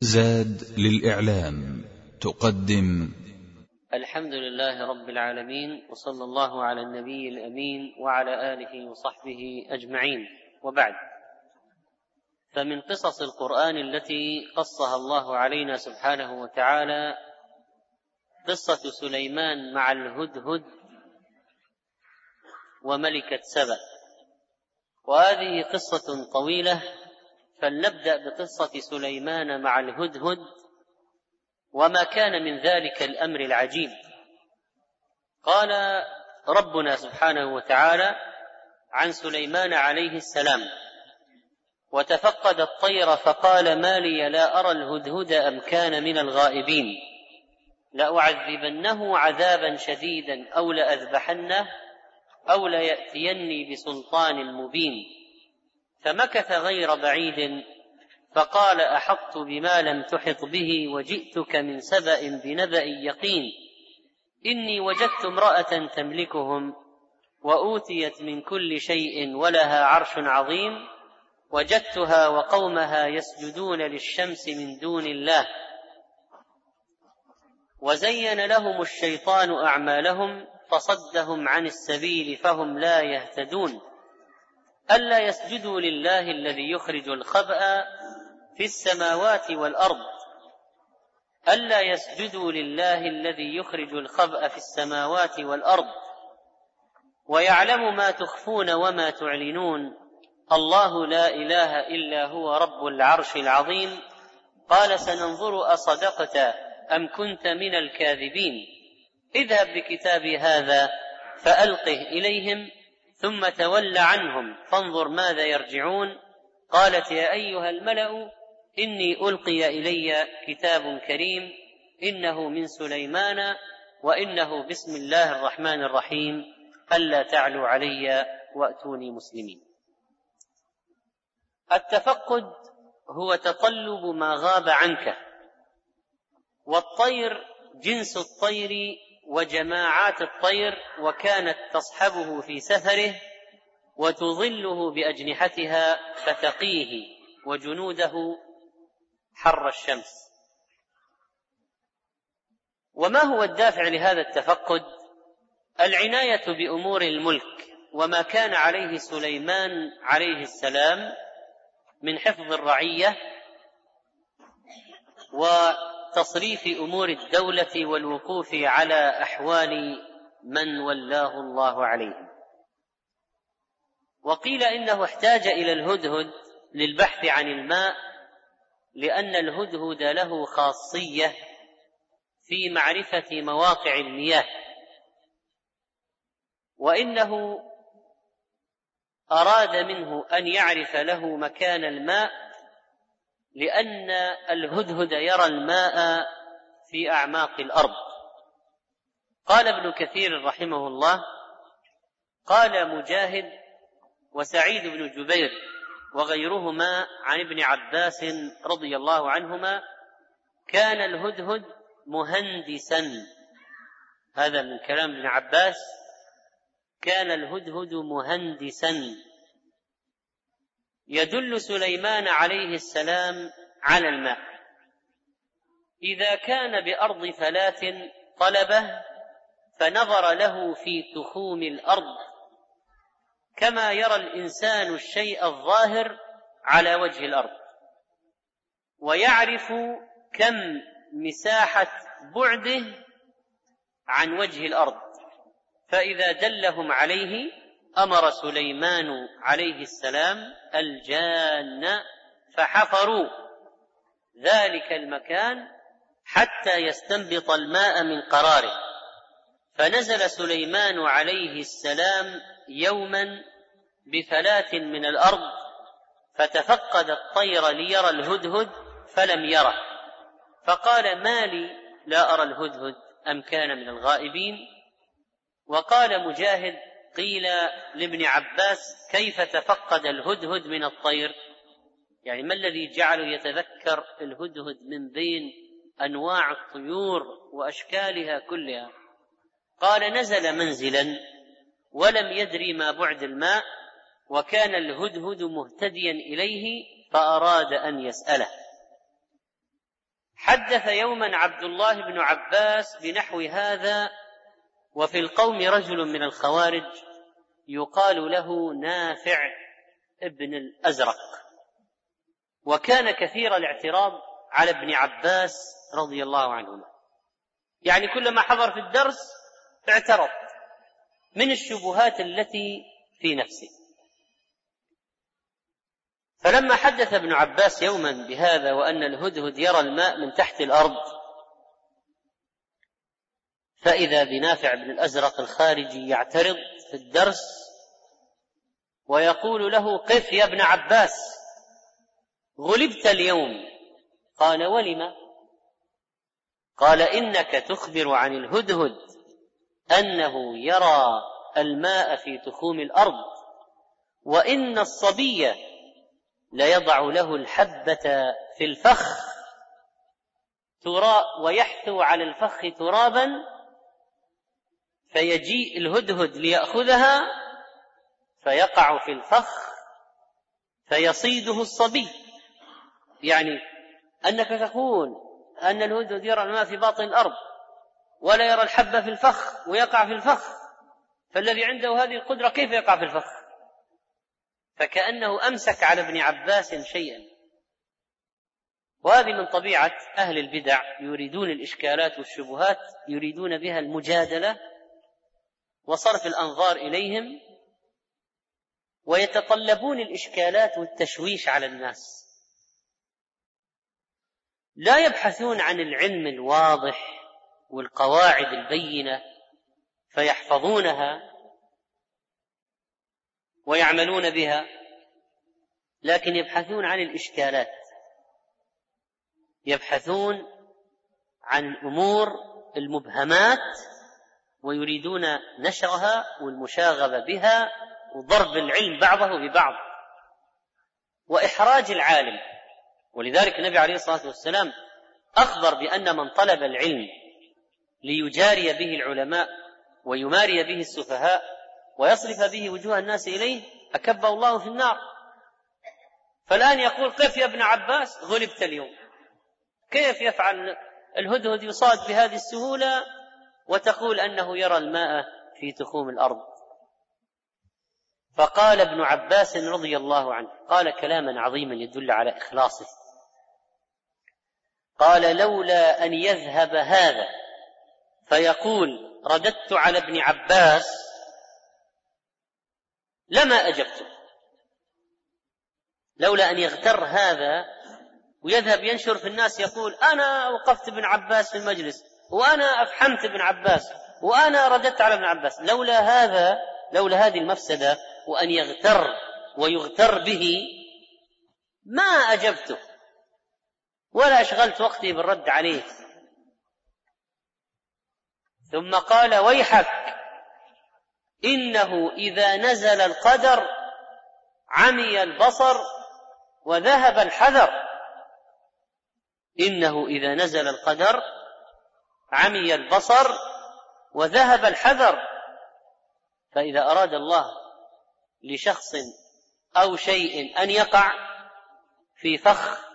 زاد للإعلام تقدم. الحمد لله رب العالمين وصلى الله على النبي الأمين وعلى آله وصحبه أجمعين. وبعد فمن قصص القرآن التي قصها الله علينا سبحانه وتعالى قصة سليمان مع الهدهد وملكة سبأ. وهذه قصة طويلة فلنبدأ بقصة سليمان مع الهدهد وما كان من ذلك الأمر العجيب. قال ربنا سبحانه وتعالى عن سليمان عليه السلام وتفقد الطير فقال ما لي لا أرى الهدهد أم كان من الغائبين. لأعذبنه عذابا شديدا أو لأذبحنه أو ليأتيني بسلطان مبين. فمكث غير بعيد فقال أحطت بما لم تحط به وجئتك من سبأ بنبأ يقين إني وجدت امرأة تملكهم وأوتيت من كل شيء ولها عرش عظيم وجدتها وقومها يسجدون للشمس من دون الله وزين لهم الشيطان أعمالهم فصدهم عن السبيل فهم لا يهتدون ألا يسجدوا لله الذي يخرج الخبأ في السماوات والأرض. ألا يسجدوا لله الذي يخرج الخبأ في السماوات والأرض. ويعلم ما تخفون وما تعلنون. الله لا إله إلا هو رب العرش العظيم. قال سننظر أصدقت أم كنت من الكاذبين. اذهب بكتابي هذا فألقه إليهم ثم تول عنهم فانظر ماذا يرجعون. قالت يا أيها الملأ إني ألقي إلي كتاب كريم إنه من سليمان وإنه بسم الله الرحمن الرحيم. ألا تعلوا علي وأتوني مسلمين. التفقد هو تطلب ما غاب عنك والطير جنس الطير وجماعات الطير وكانت تصحبه في سفره وتظله بأجنحتها فتقيه وجنوده حر الشمس. وما هو الدافع لهذا التفقد؟ العناية بأمور الملك وما كان عليه سليمان عليه السلام من حفظ الرعية وتصريف أمور الدولة والوقوف على أحوال من ولاه الله عليهم. وقيل إنه احتاج إلى الهدهد للبحث عن الماء لأن الهدهد له خاصية في معرفة مواقع المياه. وإنه أراد منه أن يعرف له مكان الماء لأن الهدهد يرى الماء في أعماق الأرض. قال ابن كثير رحمه الله قال مجاهد وسعيد بن جبير وغيرهما عن ابن عباس رضي الله عنهما كان الهدهد مهندسا. هذا من كلام ابن عباس كان الهدهد مهندسا. يدل سليمان عليه السلام على الماء. إذا كان بأرض فلات طلبة فنظر له في تخوم الأرض. كما يرى الإنسان الشيء الظاهر على وجه الأرض. ويعرف كم مساحة بعده عن وجه الأرض. فإذا دلهم عليه أمر سليمان عليه السلام الجان فحفروا. ذلك المكان حتى يستنبط الماء من قراره. فنزل سليمان عليه السلام يوما بفلاة من الأرض فتفقد الطير ليرى الهدهد فلم يره. فقال ما لي لا أرى الهدهد أم كان من الغائبين؟ وقال مجاهد قيل لابن عباس كيف تفقد الهدهد من الطير؟ يعني ما الذي جعله يتذكر الهدهد من بين أنواع الطيور وأشكالها كلها؟ قال نزل منزلا ولم يدري ما بعد الماء وكان الهدهد مهتديا إليه فأراد أن يسأله. حدث يوما عبد الله بن عباس بنحو هذا وفي القوم رجل من الخوارج يقال له نافع ابن الأزرق. وكان كثير الاعتراض على ابن عباس رضي الله عنهما. يعني كلما حضر في الدرس اعترض من الشبهات التي في نفسه. فلما حدث ابن عباس يوما بهذا وأن الهدهد يرى الماء من تحت الأرض فإذا بنافع بن الأزرق الخارجي يعترض في الدرس ويقول له قف يا ابن عباس غلبت اليوم. قال ولم؟ قال إنك تخبر عن الهدهد أنه يرى الماء في تخوم الأرض وإن الصبي ليضع له الحبة في الفخ ترا ويحثو على الفخ ترابا فيجيء الهدهد ليأخذها فيقع في الفخ فيصيده الصبي. يعني أنك تقول أن الهدهد يرى الماء في باطن الأرض ولا يرى الحبة في الفخ ويقع في الفخ فالذي عنده هذه القدرة كيف يقع في الفخ؟ فكأنه أمسك على ابن عباس شيئا. وهذه من طبيعة أهل البدع يريدون الإشكالات والشبهات يريدون بها المجادلة وصرف الأنظار إليهم ويتطلبون الإشكالات والتشويش على الناس. لا يبحثون عن العلم الواضح والقواعد البينة فيحفظونها ويعملون بها لكن يبحثون عن الإشكالات. يبحثون عن الأمور المبهمات ويريدون نشرها والمشاغبة بها وضرب العلم بعضه ببعض. وإحراج العالم. ولذلك النبي عليه الصلاة والسلام أخبر بأن من طلب العلم ليجاري به العلماء ويماري به السفهاء ويصرف به وجوه الناس إليه أكبه الله في النار. فالآن يقول كيف يا ابن عباس غلبت اليوم؟ كيف يفعل الهدهد يصاد بهذه السهولة؟ وتقول أنه يرى الماء في تخوم الأرض. فقال ابن عباس رضي الله عنه قال كلاما عظيما يدل على إخلاصه. قال لولا أن يذهب هذا فيقول رددت على ابن عباس لما أجبته. لولا أن يغتر هذا ويذهب ينشر في الناس يقول أنا وقفت ابن عباس في المجلس وأنا أفحمت ابن عباس وأنا رددت على ابن عباس. لولا هذا لولا هذه المفسدة وأن يغتر ويغتر به ما أجبته ولا أشغلت وقتي بالرد عليه. ثم قال ويحك إنه إذا نزل القدر عمي البصر وذهب الحذر. إنه إذا نزل القدر عمي البصر وذهب الحذر. فإذا أراد الله لشخص أو شيء أن يقع في فخ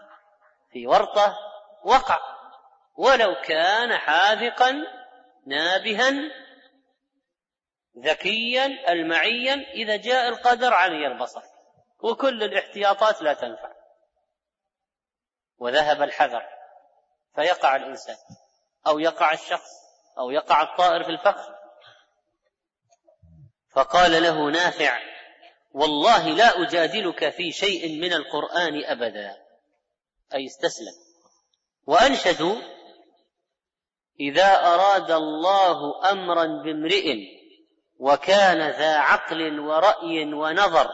في ورطة وقع. ولو كان حاذقا نابها ذكيا المعيا إذا جاء القدر عمي البصر. وكل الاحتياطات لا تنفع. وذهب الحذر فيقع الإنسان. أو يقع الشخص أو يقع الطائر في الفخ. فقال له نافع والله لا أجادلك في شيء من القرآن أبدا. أي استسلم. وانشدوا إذا أراد الله أمرا بامرئ وكان ذا عقل ورأي ونظر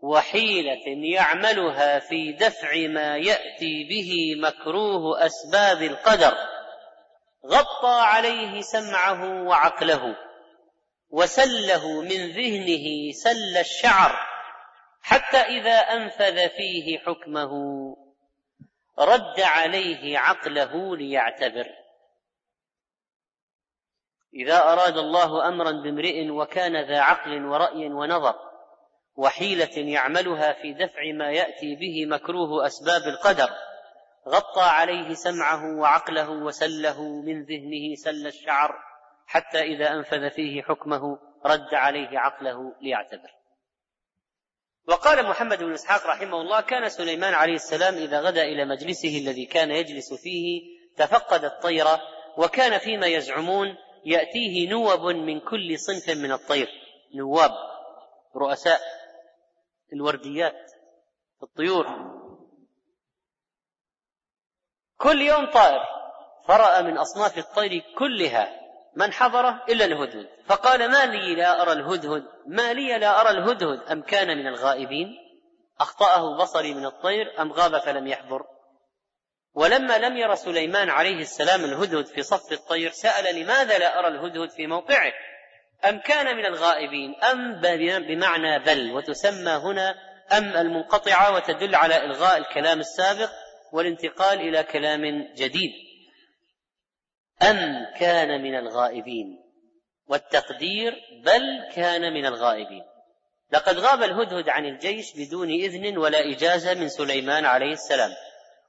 وحيلة يعملها في دفع ما يأتي به مكروه أسباب القدر غطى عليه سمعه وعقله وسله من ذهنه سل الشعر حتى إذا أنفذ فيه حكمه رد عليه عقله ليعتبر. إذا أراد الله امرا بامرئ وكان ذا عقل ورأي ونظر وحيلة يعملها في دفع ما يأتي به مكروه أسباب القدر غطى عليه سمعه وعقله وسله من ذهنه سل الشعر حتى إذا أنفذ فيه حكمه رد عليه عقله ليعتبر. وقال محمد بن إسحاق رحمه الله كان سليمان عليه السلام إذا غدا إلى مجلسه الذي كان يجلس فيه تفقد الطير وكان فيما يزعمون يأتيه نوب من كل صنف من الطير. نواب رؤساء الورديات الطيور كل يوم طائر. فرأى من أصناف الطير كلها من حضره إلا الهدهد. فقال ما لي لا أرى الهدهد. ما لي لا أرى الهدهد. أم كان من الغائبين؟ أخطأه بصري من الطير أم غاب فلم يحضر؟ ولما لم ير سليمان عليه السلام الهدهد في صف الطير سأل لماذا لا أرى الهدهد في موقعه؟ أم كان من الغائبين؟ أم بمعنى بل. وتسمى هنا أم المنقطعة وتدل على إلغاء الكلام السابق والانتقال إلى كلام جديد. أم كان من الغائبين؟ والتقدير بل كان من الغائبين. لقد غاب الهدهد عن الجيش بدون إذن ولا إجازة من سليمان عليه السلام.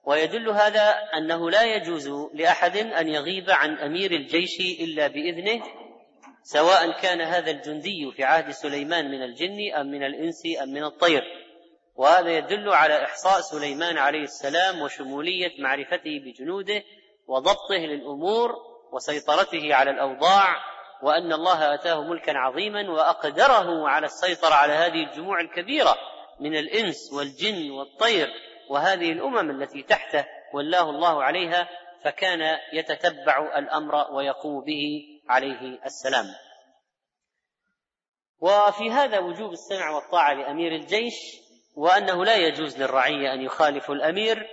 ويدل هذا أنه لا يجوز لأحد أن يغيب عن أمير الجيش إلا بإذنه سواء كان هذا الجندي في عهد سليمان من الجن أم من الإنس أم من الطير. وهذا يدل على إحصاء سليمان عليه السلام وشمولية معرفته بجنوده وضبطه للأمور وسيطرته على الأوضاع وأن الله آتاه ملكا عظيما وأقدره على السيطرة على هذه الجموع الكبيرة من الإنس والجن والطير وهذه الأمم التي تحته ولاه الله عليها فكان يتتبع الأمر ويقوم به عليه السلام. وفي هذا وجوب السمع والطاعة لأمير الجيش وأنه لا يجوز للرعية أن يخالفوا الأمير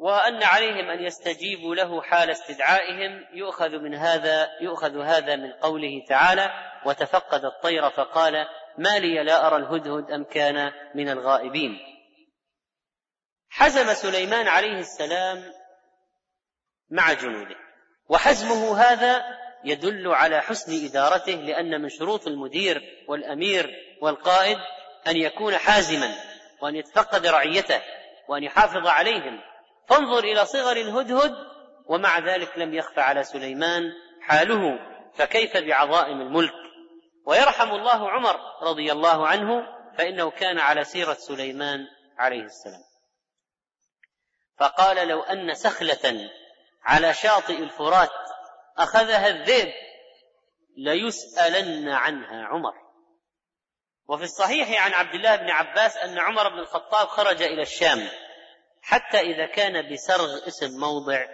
وأن عليهم أن يستجيبوا له حال استدعائهم يؤخذ من هذا يؤخذ هذا من قوله تعالى وتفقد الطير فقال ما لي لا أرى الهدهد أم كان من الغائبين. حزم سليمان عليه السلام مع جنوده وحزمه هذا يدل على حسن إدارته لأن من شروط المدير والأمير والقائد أن يكون حازما. وأن يتفقد رعيته وأن يحافظ عليهم. فانظر إلى صغر الهدهد ومع ذلك لم يخف على سليمان حاله فكيف بعظائم الملك؟ ويرحم الله عمر رضي الله عنه فإنه كان على سيرة سليمان عليه السلام. فقال لو أن سخلة على شاطئ الفرات أخذها الذئب ليسألن عنها عمر. وفي الصحيح عن عبد الله بن عباس أن عمر بن الخطاب خرج إلى الشام حتى إذا كان بسرغ اسم موضع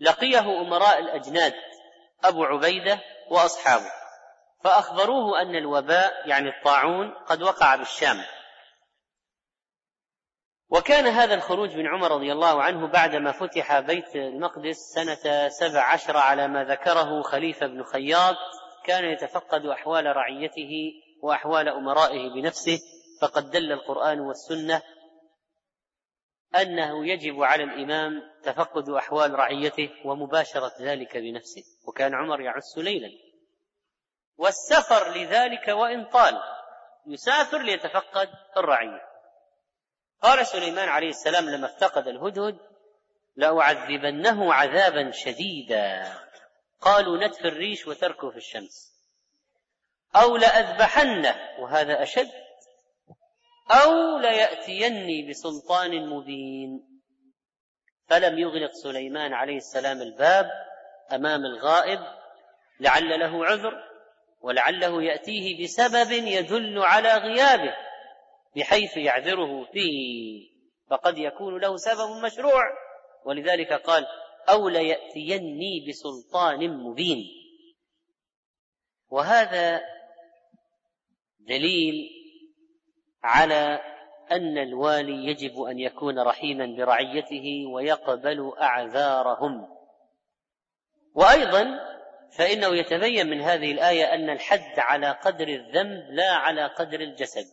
لقيه أمراء الأجناد أبو عبيدة وأصحابه. فأخبروه أن الوباء يعني الطاعون قد وقع بالشام. وكان هذا الخروج من عمر رضي الله عنه بعدما فتح بيت المقدس سنة سبع عشر على ما ذكره خليفة بن خياط كان يتفقد أحوال رعيته وأحوال أمرائه بنفسه فقد دل القرآن والسنة أنه يجب على الإمام تفقد أحوال رعيته ومباشرة ذلك بنفسه وكان عمر يعس ليلا. والسفر لذلك وإن طال يسافر ليتفقد الرعية. قال سليمان عليه السلام لما افتقد الهدهد لأعذبنه عذابا شديدا. قالوا نتف الريش وتركه في الشمس. أو لأذبحنه وهذا أشد. أو ليأتيني بسلطان مبين. فلم يغلق سليمان عليه السلام الباب أمام الغائب لعل له عذر ولعله يأتيه بسبب يدل على غيابه بحيث يعذره فيه. فقد يكون له سبب مشروع. ولذلك قال أو ليأتيني بسلطان مبين. وهذا دليل على أن الوالي يجب أن يكون رحيما برعيته ويقبل أعذارهم. وأيضا فإنه يتبين من هذه الآية أن الحد على قدر الذنب لا على قدر الجسد.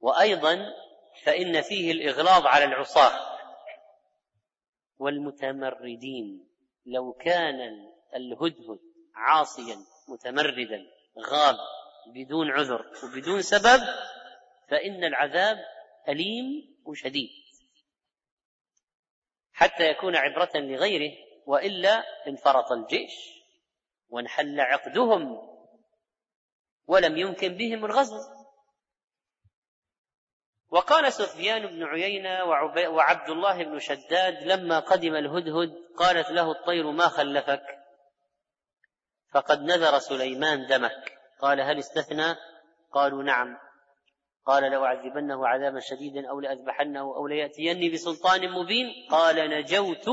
وأيضا فإن فيه الإغلاظ على العصاة. والمتمردين لو كان الهدهد عاصيا متمردا غاب بدون عذر وبدون سبب فإن العذاب أليم وشديد. حتى يكون عبرة لغيره وإلا انفرط الجيش وانحل عقدهم ولم يمكن بهم الغزو. وقال سفيان بن عيينة وعبد الله بن شداد لما قدم الهدهد قالت له الطير ما خلفك؟ فقد نذر سليمان دمك. قال هل استثنى؟ قالوا نعم. قال لأعذبنه عذابا شديدا أو لأذبحنه أو ليأتيني بسلطان مبين؟ قال نجوت.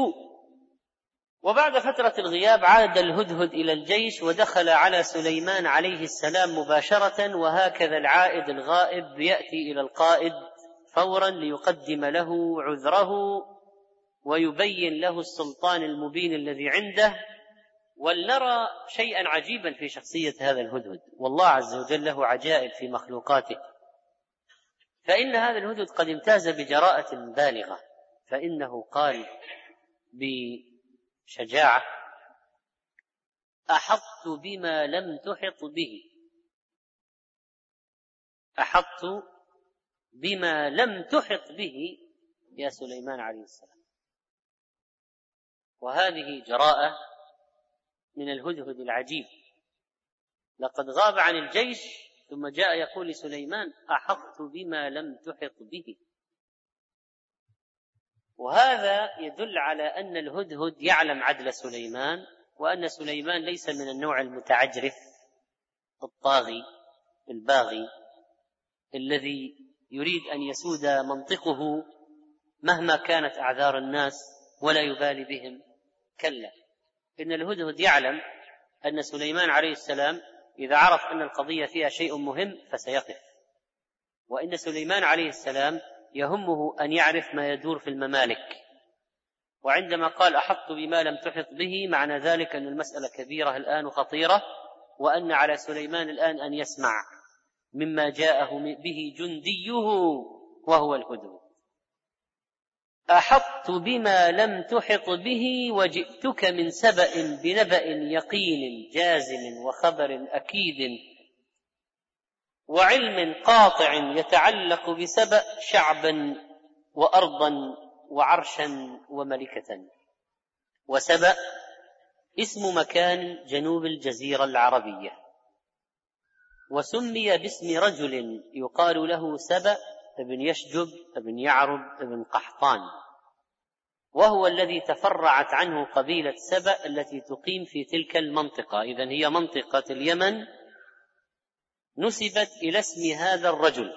وبعد فترة الغياب عاد الهدهد إلى الجيش ودخل على سليمان عليه السلام مباشرة وهكذا العائد الغائب يأتي إلى القائد فورا ليقدم له عذره ويبين له السلطان المبين الذي عنده ولنرى شيئا عجيبا في شخصية هذا الهدهد. والله عز وجل له عجائب في مخلوقاته. فإن هذا الهدهد قد امتاز بجراءة بالغة. فإنه قال بشجاعة أحطت بما لم تحط به. أحطت بما لم تحط به. يا سليمان عليه السلام. وهذه جراءة من الهدهد العجيب. لقد غاب عن الجيش ثم جاء يقول لسليمان أحطت بما لم تحط به. وهذا يدل على أن الهدهد يعلم عدل سليمان وأن سليمان ليس من النوع المتعجرف الطاغي الباغي الذي يريد أن يسود منطقه مهما كانت أعذار الناس ولا يبالي بهم. كلا. إن الهدهد يعلم أن سليمان عليه السلام إذا عرف أن القضية فيها شيء مهم فسيقف. وإن سليمان عليه السلام يهمه أن يعرف ما يدور في الممالك. وعندما قال أحط بما لم تحط به معنى ذلك أن المسألة كبيرة الآن وخطيرة وأن على سليمان الآن أن يسمع مما جاءه به جنديه وهو الهدهد. احطت بما لم تحط به وجئتك من سبأ بنبأ يقين جازم وخبر أكيد وعلم قاطع يتعلق بسبأ شعبا وأرضا وعرشا وملكة. وسبأ اسم مكان جنوب الجزيرة العربية. وسمي باسم رجل يقال له سبأ ابن يشجب ابن يعرب ابن قحطان. وهو الذي تفرعت عنه قبيلة سبأ التي تقيم في تلك المنطقة. إذا هي منطقة اليمن. نسبت إلى اسم هذا الرجل.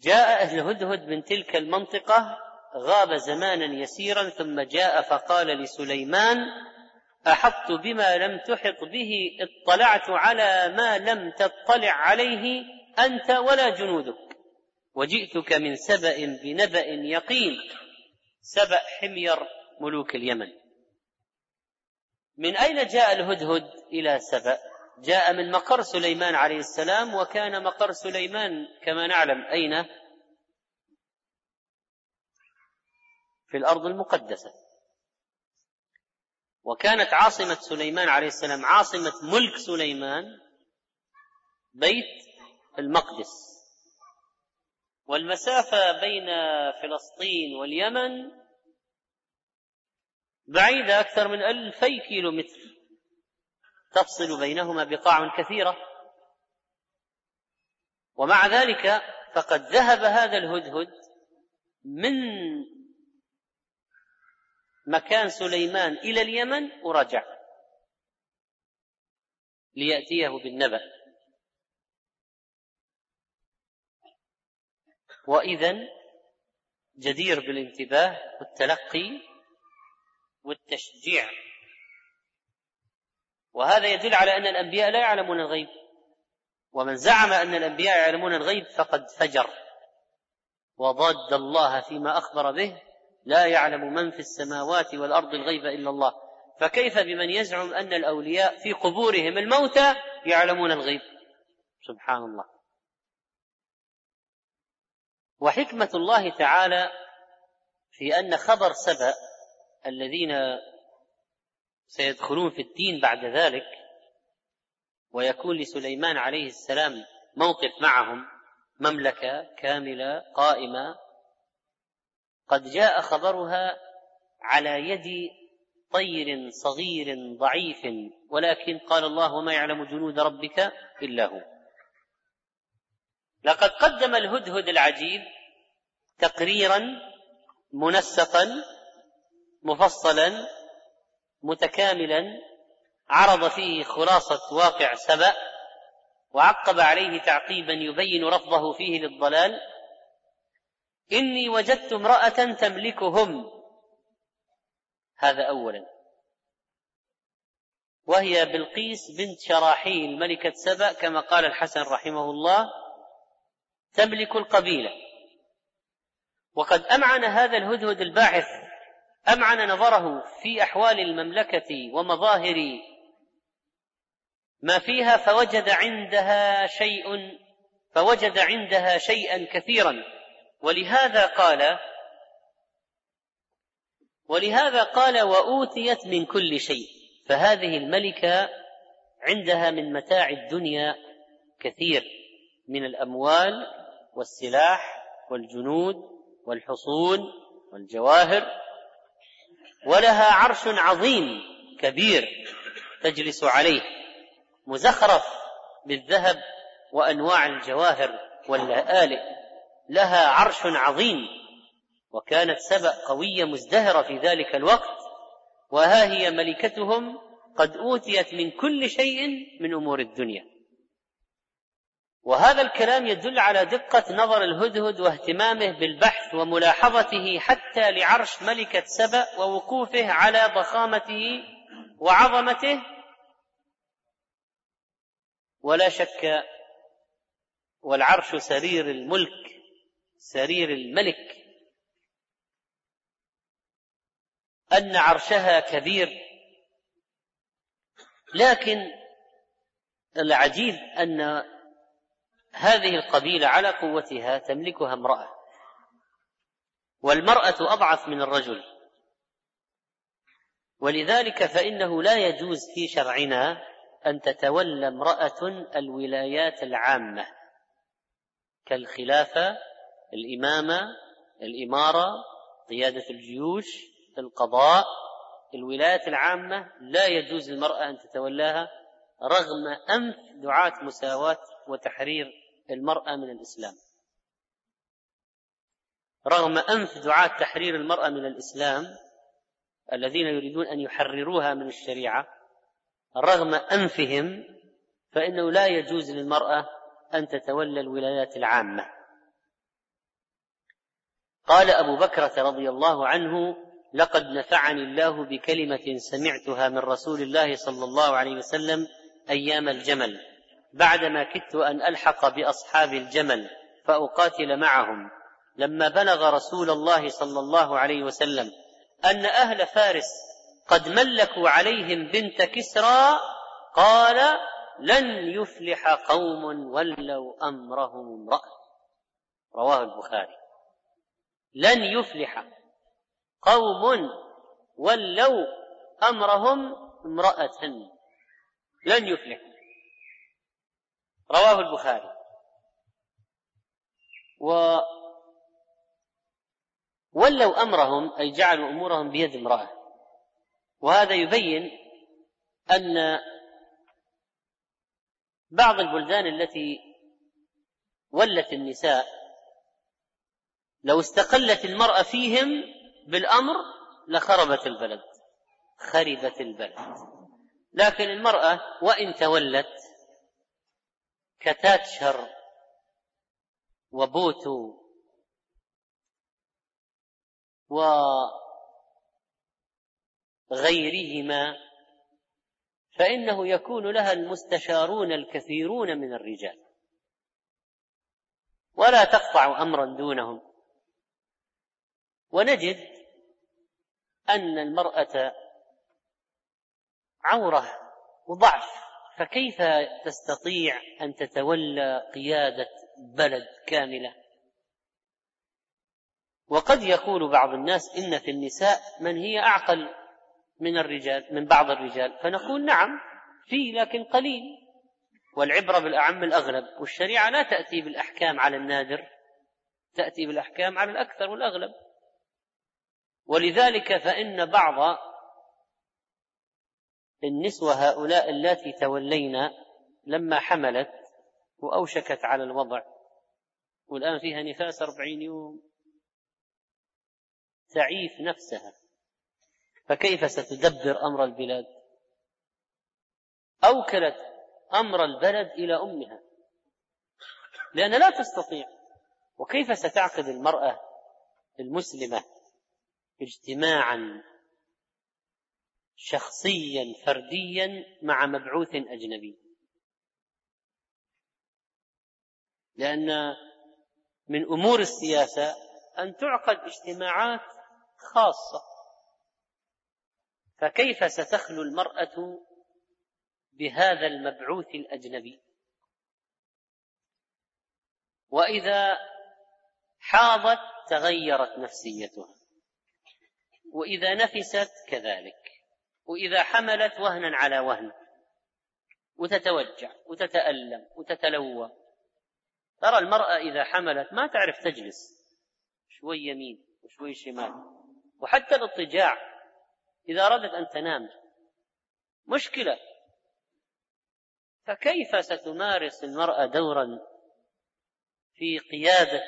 جاء أهل هدهد من تلك المنطقة غاب زمانا يسيرا ثم جاء فقال لسليمان أحطت بما لم تحط به اطلعت على ما لم تطلع عليه أنت ولا جنودك. وجئتك من سبأ بنبأ يقين سبأ حمير ملوك اليمن. من أين جاء الهدهد إلى سبأ؟ جاء من مقر سليمان عليه السلام وكان مقر سليمان كما نعلم أين؟ في الأرض المقدسة. وكانت عاصمة سليمان عليه السلام عاصمة ملك سليمان بيت المقدس. والمسافة بين فلسطين واليمن بعيدة أكثر من ألفي كيلو متر تفصل بينهما بقاع كثيرة. ومع ذلك فقد ذهب هذا الهدهد من مكان سليمان إلى اليمن ورجع ليأتيه بالنبأ. وإذا جدير بالانتباه والتلقي والتشجيع. وهذا يدل على أن الأنبياء لا يعلمون الغيب. ومن زعم أن الأنبياء يعلمون الغيب فقد فجر. وضاد الله فيما أخبر به لا يعلم من في السماوات والأرض الغيب إلا الله. فكيف بمن يزعم أن الأولياء في قبورهم الموتى يعلمون الغيب؟ سبحان الله. وحكمة الله تعالى في أن خبر سبأ الذين سيدخلون في الدين بعد ذلك ويكون لسليمان عليه السلام موقف معهم مملكة كاملة قائمة. قد جاء خبرها على يد طير صغير ضعيف ولكن قال الله وما يعلم جنود ربك إلا هو. لقد قدم الهدهد العجيب تقريرا منسقا مفصلا متكاملا عرض فيه خلاصة واقع سبأ وعقب عليه تعقيبا يبين رفضه فيه للضلال. إني وجدت امرأة تملكهم. هذا اولا. وهي بلقيس بنت شراحيل ملكة سبأ كما قال الحسن رحمه الله. تملك القبيلة. وقد أمعن هذا الهدهد الباحث أمعن نظره في أحوال المملكة ومظاهر ما فيها فوجد عندها شيء فوجد عندها شيئا كثيرا. ولهذا قال ولهذا قال وأوتيت من كل شيء. فهذه الملكة عندها من متاع الدنيا كثير من الأموال والسلاح والجنود والحصون والجواهر ولها عرش عظيم كبير تجلس عليه مزخرف بالذهب وأنواع الجواهر واللآلئ. لها عرش عظيم وكانت سبأ قوية مزدهرة في ذلك الوقت وها هي ملكتهم قد أوتيت من كل شيء من أمور الدنيا. وهذا الكلام يدل على دقة نظر الهدهد واهتمامه بالبحث وملاحظته حتى لعرش ملكة سبأ ووقوفه على ضخامته وعظمته. ولا شك والعرش سرير الملك سرير الملك. أن عرشها كبير. لكن العجيب أن هذه القبيلة على قوتها تملكها امرأة والمرأة أضعف من الرجل. ولذلك فإنه لا يجوز في شرعنا أن تتولى امرأة الولايات العامة كالخلافة الإمامة الإمارة قيادة الجيوش القضاء. الولايات العامة لا يجوز للمرأة أن تتولاها رغم أنف دعاة مساواة وتحرير المرأة من الإسلام. رغم أنف دعاة تحرير المرأة من الإسلام الذين يريدون أن يحرروها من الشريعة رغم أنفهم فإنه لا يجوز للمرأة أن تتولى الولايات العامة. قال أبو بكرة رضي الله عنه لقد نفعني الله بكلمة سمعتها من رسول الله صلى الله عليه وسلم أيام الجمل. بعدما كدت أن ألحق بأصحاب الجمل فأقاتل معهم. لما بلغ رسول الله صلى الله عليه وسلم أن أهل فارس قد ملكوا عليهم بنت كسرى قال لن يفلح قوم ولوا أمرهم امرأة. رواه البخاري. لن يفلح قوم ولوا أمرهم امرأة. لن يفلح. رواه البخاري. و ولوا أمرهم أي جعلوا أمورهم بيد امرأة. وهذا يبين أن بعض البلدان التي ولت النساء لو استقلت المرأة فيهم بالأمر لخربت البلد خربت البلد. لكن المرأة وإن تولت كتاتشر وبوتو وغيرهما فإنه يكون لها المستشارون الكثيرون من الرجال. ولا تقطع أمرا دونهم. ونجد أن المرأة عورة وضعف. فكيف تستطيع أن تتولى قيادة بلد كاملة؟ وقد يقول بعض الناس إن في النساء من هي أعقل من الرجال من بعض الرجال. فنقول نعم في لكن قليل. والعبرة بالأعم الأغلب. والشريعة لا تأتي بالأحكام على النادر تأتي بالأحكام على الأكثر والأغلب. ولذلك فإن بعض النسوة هؤلاء اللاتي تولين لما حملت وأوشكت على الوضع والآن فيها نفاس أربعين يوم. تعيف نفسها. فكيف ستدبر أمر البلاد؟ أوكلت أمر البلد إلى أمها. لأن لا تستطيع. وكيف ستعقد المرأة المسلمة اجتماعا شخصيا فرديا مع مبعوث أجنبي. لأن من أمور السياسة أن تعقد اجتماعات خاصة. فكيف ستخلو المرأة بهذا المبعوث الأجنبي؟ وإذا حاضت تغيرت نفسيتها. وإذا نفست كذلك. وإذا حملت وهنا على وهن. وتتوجع وتتألم وتتلوى. ترى المرأة إذا حملت ما تعرف تجلس. شوي يمين وشوي شمال. وحتى الاضطجاع إذا أرادت أن تنام. مشكلة. فكيف ستمارس المرأة دورا في قيادة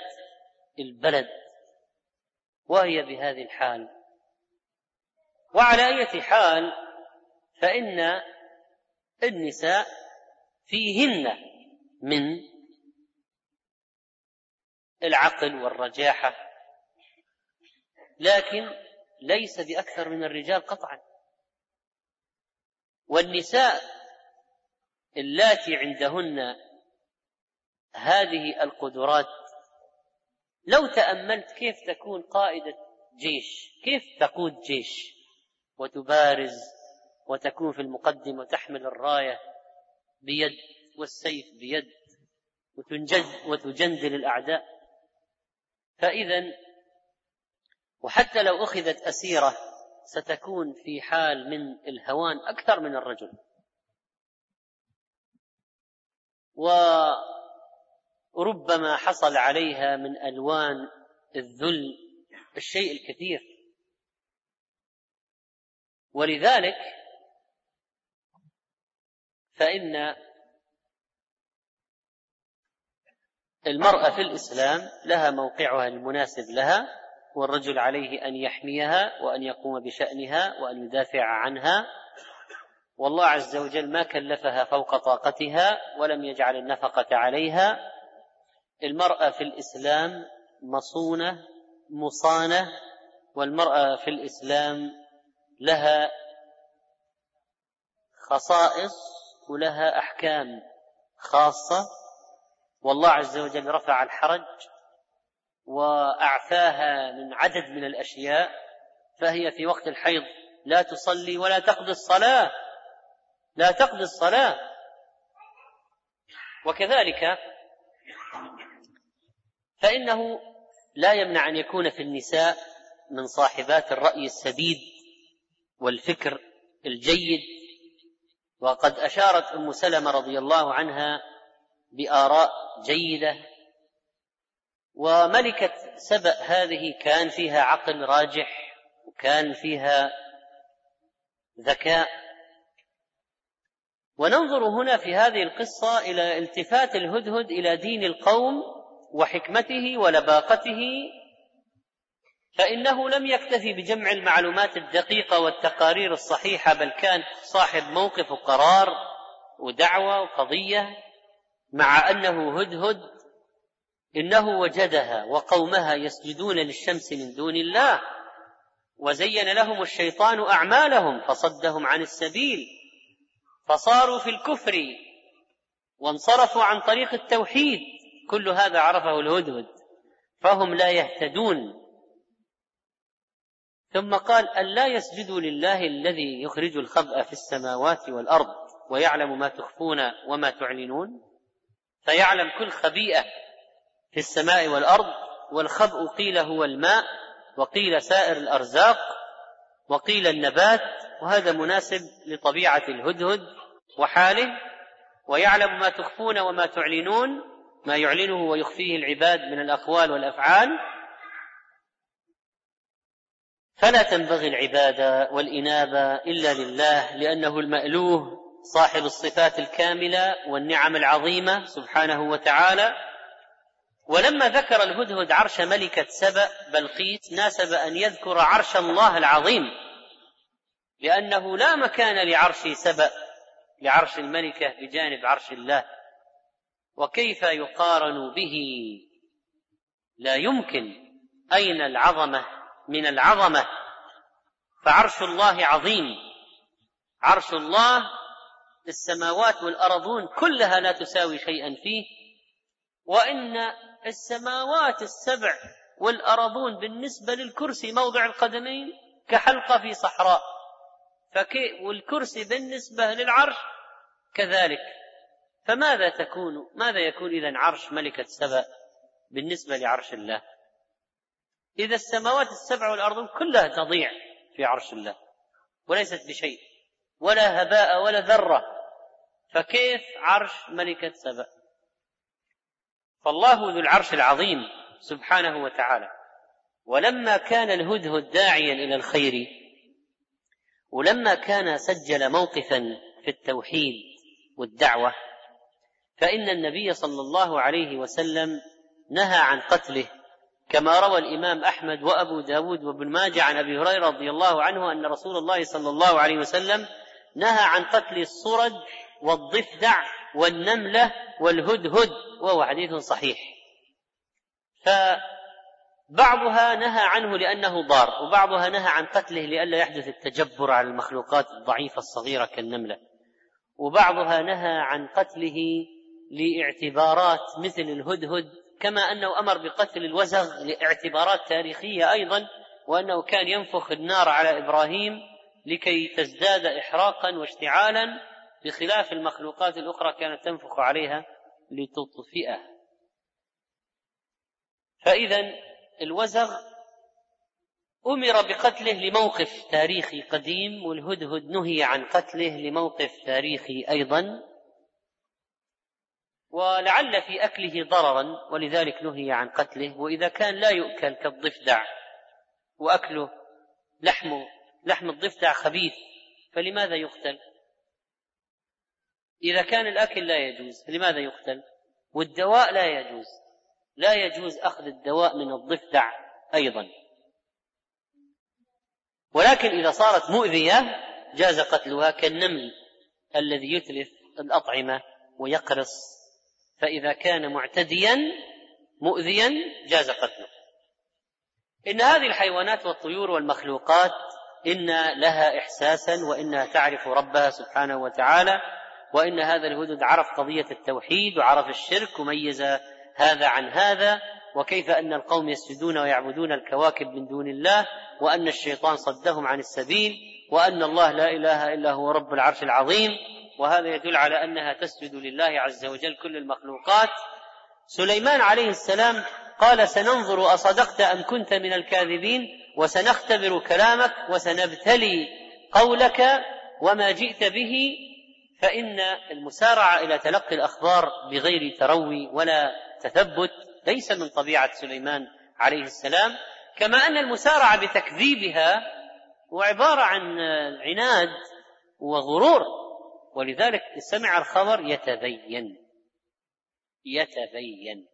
البلد؟ وهي بهذه الحال. وعلى أية حال فإن النساء فيهن من العقل والرجاحة لكن ليس بأكثر من الرجال قطعا. والنساء اللاتي عندهن هذه القدرات لو تأملت كيف تكون قائدة جيش؟ كيف تقود جيش؟ وتبارز وتكون في المقدمة وتحمل الراية بيد والسيف بيد وتنجد وتجندل الأعداء. فإذا وحتى لو أخذت أسيرة ستكون في حال من الهوان أكثر من الرجل. وربما حصل عليها من ألوان الذل الشيء الكثير. ولذلك فإن المرأة في الإسلام لها موقعها المناسب لها والرجل عليه أن يحميها وأن يقوم بشأنها وأن يدافع عنها. والله عز وجل ما كلفها فوق طاقتها ولم يجعل النفقة عليها. المرأة في الإسلام مصونة مصانة والمرأة في الإسلام لها خصائص ولها أحكام خاصة والله عز وجل رفع الحرج وأعفاها من عدد من الأشياء فهي في وقت الحيض لا تصلي ولا تقضي الصلاة لا تقضي الصلاة. وكذلك فإنه لا يمنع أن يكون في النساء من صاحبات الرأي السديد والفكر الجيد وقد أشارت أم سلمة رضي الله عنها بآراء جيدة وملكه سبأ هذه كان فيها عقل راجح وكان فيها ذكاء. وننظر هنا في هذه القصة إلى التفات الهدهد إلى دين القوم وحكمته ولباقته فإنه لم يكتفي بجمع المعلومات الدقيقة والتقارير الصحيحة بل كان صاحب موقف وقرار ودعوة وقضية مع أنه هدهد إنه وجدها وقومها يسجدون للشمس من دون الله وزين لهم الشيطان أعمالهم فصدهم عن السبيل فصاروا في الكفر وانصرفوا عن طريق التوحيد كل هذا عرفه الهدهد فهم لا يهتدون. ثم قال ألا يسجدوا لله الذي يخرج الخبأ في السماوات والأرض ويعلم ما تخفون وما تعلنون؟ فيعلم كل خبيئة في السماء والأرض والخبء قيل هو الماء وقيل سائر الأرزاق وقيل النبات وهذا مناسب لطبيعة الهدهد وحاله. ويعلم ما تخفون وما تعلنون ما يعلنه ويخفيه العباد من الأقوال والأفعال. فلا تنبغي العبادة والإنابة إلا لله لأنه المألوه صاحب الصفات الكاملة والنعم العظيمة سبحانه وتعالى. ولما ذكر الهدهد عرش ملكة سبأ بلقيس ناسب أن يذكر عرش الله العظيم لأنه لا مكان لعرش سبأ لعرش الملكة بجانب عرش الله. وكيف يقارن به؟ لا يمكن. أين العظمة؟ من العظمة. فعرش الله عظيم. عرش الله السماوات والأرضون كلها لا تساوي شيئا فيه. وإن السماوات السبع والأرضون بالنسبة للكرسي موضع القدمين كحلقة في صحراء. فكي والكرسي بالنسبة للعرش كذلك. فماذا تكون؟ ماذا يكون اذا عرش ملكة سبأ بالنسبة لعرش الله؟ إذا السماوات السبع والأرض كلها تضيع في عرش الله وليست بشيء ولا هباء ولا ذرة فكيف عرش ملكة سبأ؟ فالله ذو العرش العظيم سبحانه وتعالى. ولما كان الهدهد داعيا إلى الخير ولما كان سجل موقفا في التوحيد والدعوة فإن النبي صلى الله عليه وسلم نهى عن قتله كما روى الإمام أحمد وأبو داود وابن ماجه عن أبي هريرة رضي الله عنه أن رسول الله صلى الله عليه وسلم نهى عن قتل الصرد والضفدع والنملة والهدهد وهو حديث صحيح. فبعضها نهى عنه لأنه ضار وبعضها نهى عن قتله لئلا يحدث التجبر على المخلوقات الضعيفة الصغيرة كالنملة. وبعضها نهى عن قتله لإعتبارات مثل الهدهد كما أنه أمر بقتل الوزغ لاعتبارات تاريخية أيضا وأنه كان ينفخ النار على إبراهيم لكي تزداد احراقا واشتعالا بخلاف المخلوقات الأخرى كانت تنفخ عليها لتطفئه. فاذا الوزغ أمر بقتله لموقف تاريخي قديم والهدهد نهي عن قتله لموقف تاريخي أيضا. ولعل في أكله ضررا ولذلك نهي عن قتله وإذا كان لا يؤكل كالضفدع وأكله لحم لحم الضفدع خبيث فلماذا يقتل؟ إذا كان الأكل لا يجوز لماذا يقتل؟ والدواء لا يجوز لا يجوز أخذ الدواء من الضفدع أيضا. ولكن إذا صارت مؤذية جاز قتلها كالنمل الذي يتلف الأطعمة ويقرص فإذا كان معتديا مؤذيا جاز قتله. إن هذه الحيوانات والطيور والمخلوقات إن لها إحساسا وإنها تعرف ربها سبحانه وتعالى وإن هذا الهدد عرف قضية التوحيد وعرف الشرك وميز هذا عن هذا وكيف أن القوم يسجدون ويعبدون الكواكب من دون الله وأن الشيطان صدهم عن السبيل وأن الله لا إله إلا هو رب العرش العظيم وهذا يدل على أنها تسجد لله عز وجل كل المخلوقات. سليمان عليه السلام قال سننظر أصدقت أم كنت من الكاذبين وسنختبر كلامك وسنبتلي قولك وما جئت به فإن المسارعة إلى تلقي الأخبار بغير تروي ولا تثبت ليس من طبيعة سليمان عليه السلام. كما أن المسارعة بتكذيبها هو عبارة عن عناد وغرور. ولذلك سمع الخبر يتبين. يتبين.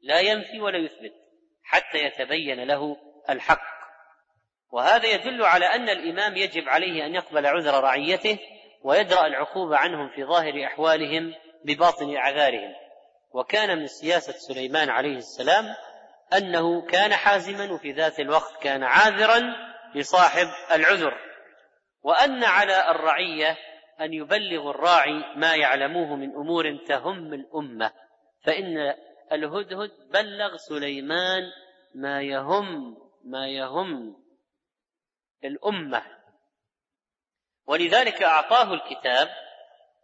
لا ينفي ولا يثبت حتى يتبين له الحق. وهذا يدل على أن الإمام يجب عليه أن يقبل عذر رعيته ويدرأ العقوبة عنهم في ظاهر أحوالهم بباطن أعذارهم. وكان من سياسة سليمان عليه السلام أنه كان حازما وفي ذات الوقت كان عاذرا لصاحب العذر. وأن على الرعية أن يبلغ الراعي ما يعلموه من أمور تهم الأمة فإن الهدهد بلغ سليمان ما يهم ما يهم الأمة. ولذلك أعطاه الكتاب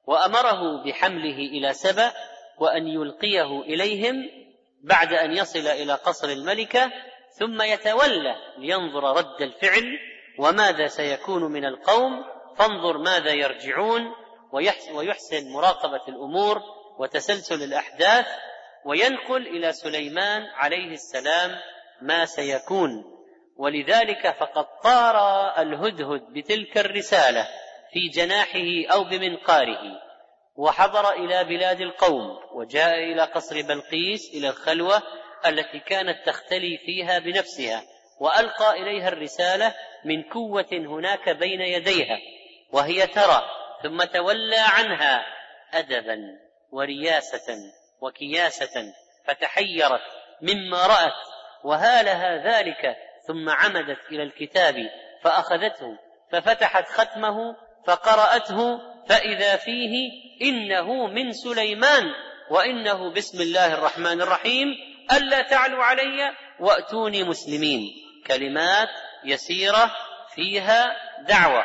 وأمره بحمله إلى سبأ وأن يلقيه إليهم بعد أن يصل إلى قصر الملكة ثم يتولى لينظر رد الفعل وماذا سيكون من القوم فانظر ماذا يرجعون ويحسن مراقبة الأمور وتسلسل الأحداث وينقل إلى سليمان عليه السلام ما سيكون. ولذلك فقد طار الهدهد بتلك الرسالة في جناحه أو بمنقاره وحضر إلى بلاد القوم وجاء إلى قصر بلقيس إلى الخلوة التي كانت تختلي فيها بنفسها وألقى إليها الرسالة من قوة هناك بين يديها. وهي ترى ثم تولى عنها ادبا ورياسة وكياسة فتحيرت مما رأت وهالها ذلك ثم عمدت إلى الكتاب فأخذته ففتحت ختمه فقرأته فإذا فيه إنه من سليمان وإنه بسم الله الرحمن الرحيم ألا تعلوا علي وأتوني مسلمين. كلمات يسيرة فيها دعوة.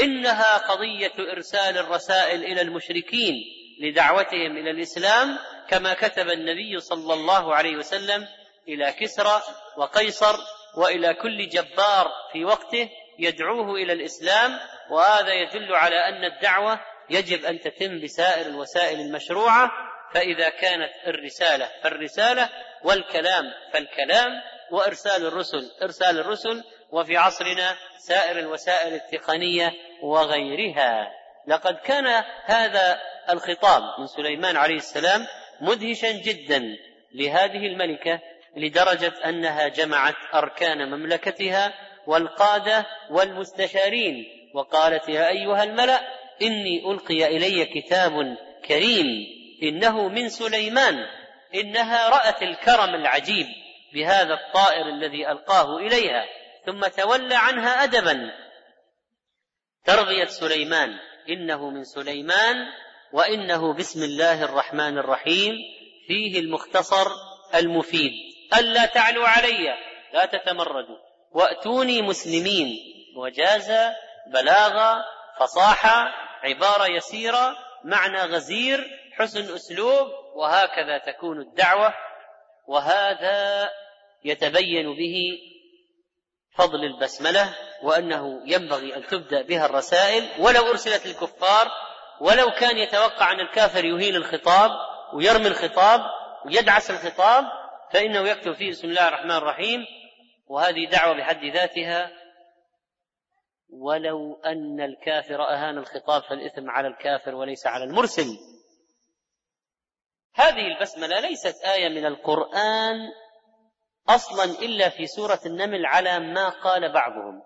إنها قضية إرسال الرسائل إلى المشركين لدعوتهم إلى الإسلام كما كتب النبي صلى الله عليه وسلم إلى كسرى وقيصر وإلى كل جبار في وقته يدعوه إلى الإسلام وهذا يدل على أن الدعوة يجب أن تتم بسائر الوسائل المشروعة فإذا كانت الرسالة فالرسالة والكلام فالكلام وإرسال الرسل إرسال الرسل وفي عصرنا سائر الوسائل التقنية وغيرها. لقد كان هذا الخطاب من سليمان عليه السلام مدهشا جدا لهذه الملكة لدرجة أنها جمعت أركان مملكتها والقادة والمستشارين وقالت يا أيها الملأ إني ألقي إلي كتاب كريم إنه من سليمان إنها رأت الكرم العجيب بهذا الطائر الذي ألقاه إليها. ثم تولى عنها ادبا. ترضيه سليمان. إنه من سليمان وإنه بسم الله الرحمن الرحيم. فيه المختصر المفيد. ألا تعلوا علي. لا تتمردوا. وأتوني مسلمين. وجاز بلاغه فصاحه عبارة يسيرة. معنى غزير. حسن أسلوب. وهكذا تكون الدعوة. وهذا يتبين به فضل البسملة وأنه ينبغي أن تبدأ بها الرسائل ولو أرسلت للكفار ولو كان يتوقع أن الكافر يهين الخطاب ويرمي الخطاب ويدعس الخطاب فإنه يكتب فيه بسم الله الرحمن الرحيم وهذه دعوة بحد ذاتها ولو أن الكافر أهان الخطاب فالإثم على الكافر وليس على المرسل. هذه البسملة ليست آية من القرآن أصلا إلا في سورة النمل على ما قال بعضهم.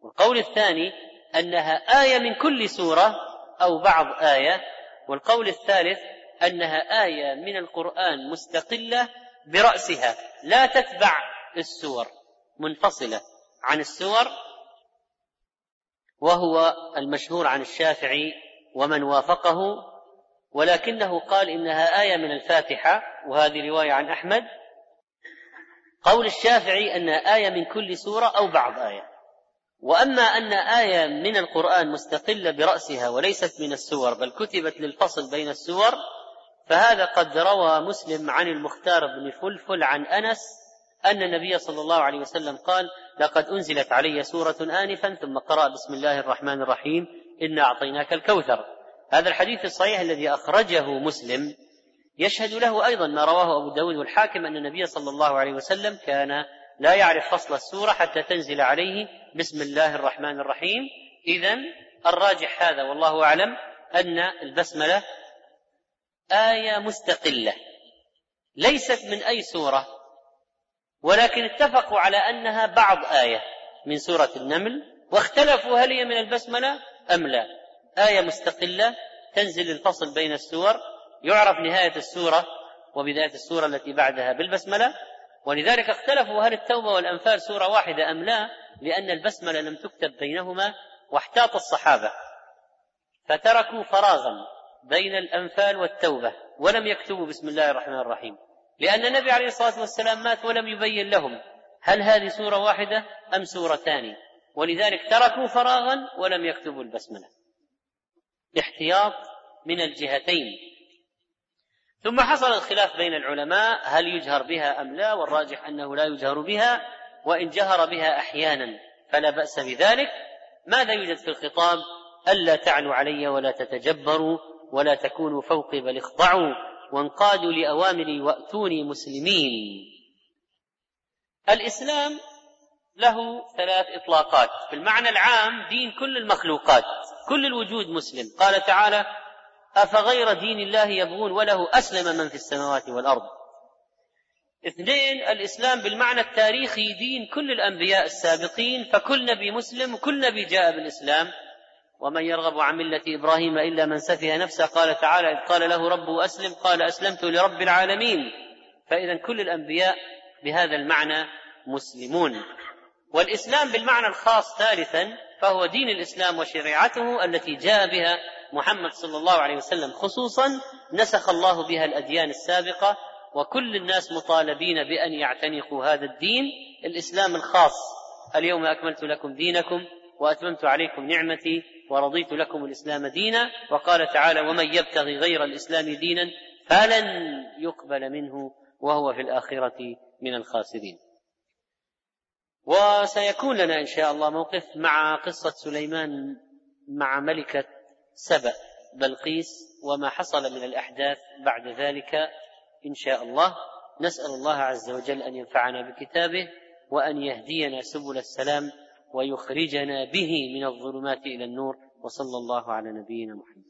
والقول الثاني أنها آية من كل سورة أو بعض آية. والقول الثالث أنها آية من القرآن مستقلة برأسها. لا تتبع السور منفصلة عن السور وهو المشهور عن الشافعي ومن وافقه ولكنه قال إنها آية من الفاتحة وهذه رواية عن أحمد. قول الشافعي أنها آية من كل سورة أو بعض آية. وأما أن آية من القرآن مستقلة برأسها وليست من السور بل كتبت للفصل بين السور فهذا قد روى مسلم عن المختار بن فلفل عن أنس أن النبي صلى الله عليه وسلم قال لقد أنزلت علي سورة آنفا ثم قرأ بسم الله الرحمن الرحيم إنا أعطيناك الكوثر. هذا الحديث الصحيح الذي أخرجه مسلم يشهد له أيضا ما رواه أبو داود والحاكم أن النبي صلى الله عليه وسلم كان لا يعرف فصل السورة حتى تنزل عليه بسم الله الرحمن الرحيم. إذا الراجح هذا والله أعلم أن البسملة آية مستقلة ليست من أي سورة ولكن اتفقوا على أنها بعض آية من سورة النمل واختلفوا هل هي من البسملة أم لا. آية مستقلة تنزل الفصل بين السور يعرف نهاية السورة وبداية السورة التي بعدها بالبسملة. ولذلك اختلفوا هل التوبة والأنفال سورة واحدة أم لا لأن البسملة لم تكتب بينهما واحتاط الصحابة فتركوا فراغا بين الأنفال والتوبة ولم يكتبوا بسم الله الرحمن الرحيم. لأن النبي عليه الصلاة والسلام مات ولم يبين لهم هل هذه سورة واحدة أم سورتان ولذلك تركوا فراغا ولم يكتبوا البسملة. احتياط من الجهتين. ثم حصل الخلاف بين العلماء هل يجهر بها أم لا؟ والراجح أنه لا يجهر بها وإن جهر بها أحيانا فلا بأس بذلك. ماذا يوجد في الخطاب؟ ألا تعلوا علي ولا تتجبروا ولا تكونوا فوقي بل اخضعوا وانقادوا لأوامري وأتوني مسلمين. الإسلام له ثلاث إطلاقات. بالمعنى العام دين كل المخلوقات كل الوجود مسلم. قال تعالى أفغير دين الله يبغون وله أسلم من في السماوات والأرض؟ اثنين الإسلام بالمعنى التاريخي دين كل الأنبياء السابقين فكل نبي مسلم وكل نبي جاء بالإسلام. ومن يرغب عن ملة إبراهيم إلا من سفه نفسه قال تعالى إذ قال له ربه أسلم قال أسلمت لرب العالمين. فإذا كل الأنبياء بهذا المعنى مسلمون. والإسلام بالمعنى الخاص ثالثا فهو دين الإسلام وشريعته التي جاء بها محمد صلى الله عليه وسلم خصوصا نسخ الله بها الأديان السابقة وكل الناس مطالبين بأن يعتنقوا هذا الدين الإسلام الخاص. اليوم أكملت لكم دينكم وأتممت عليكم نعمتي ورضيت لكم الإسلام دينا. وقال تعالى ومن يبتغي غير الإسلام دينا فلن يقبل منه وهو في الآخرة من الخاسرين. وسيكون لنا إن شاء الله موقف مع قصة سليمان مع ملكة سبأ بلقيس وما حصل من الأحداث بعد ذلك إن شاء الله. نسأل الله عز وجل أن ينفعنا بكتابه وأن يهدينا سبل السلام ويخرجنا به من الظلمات إلى النور. وصلى الله على نبينا محمد.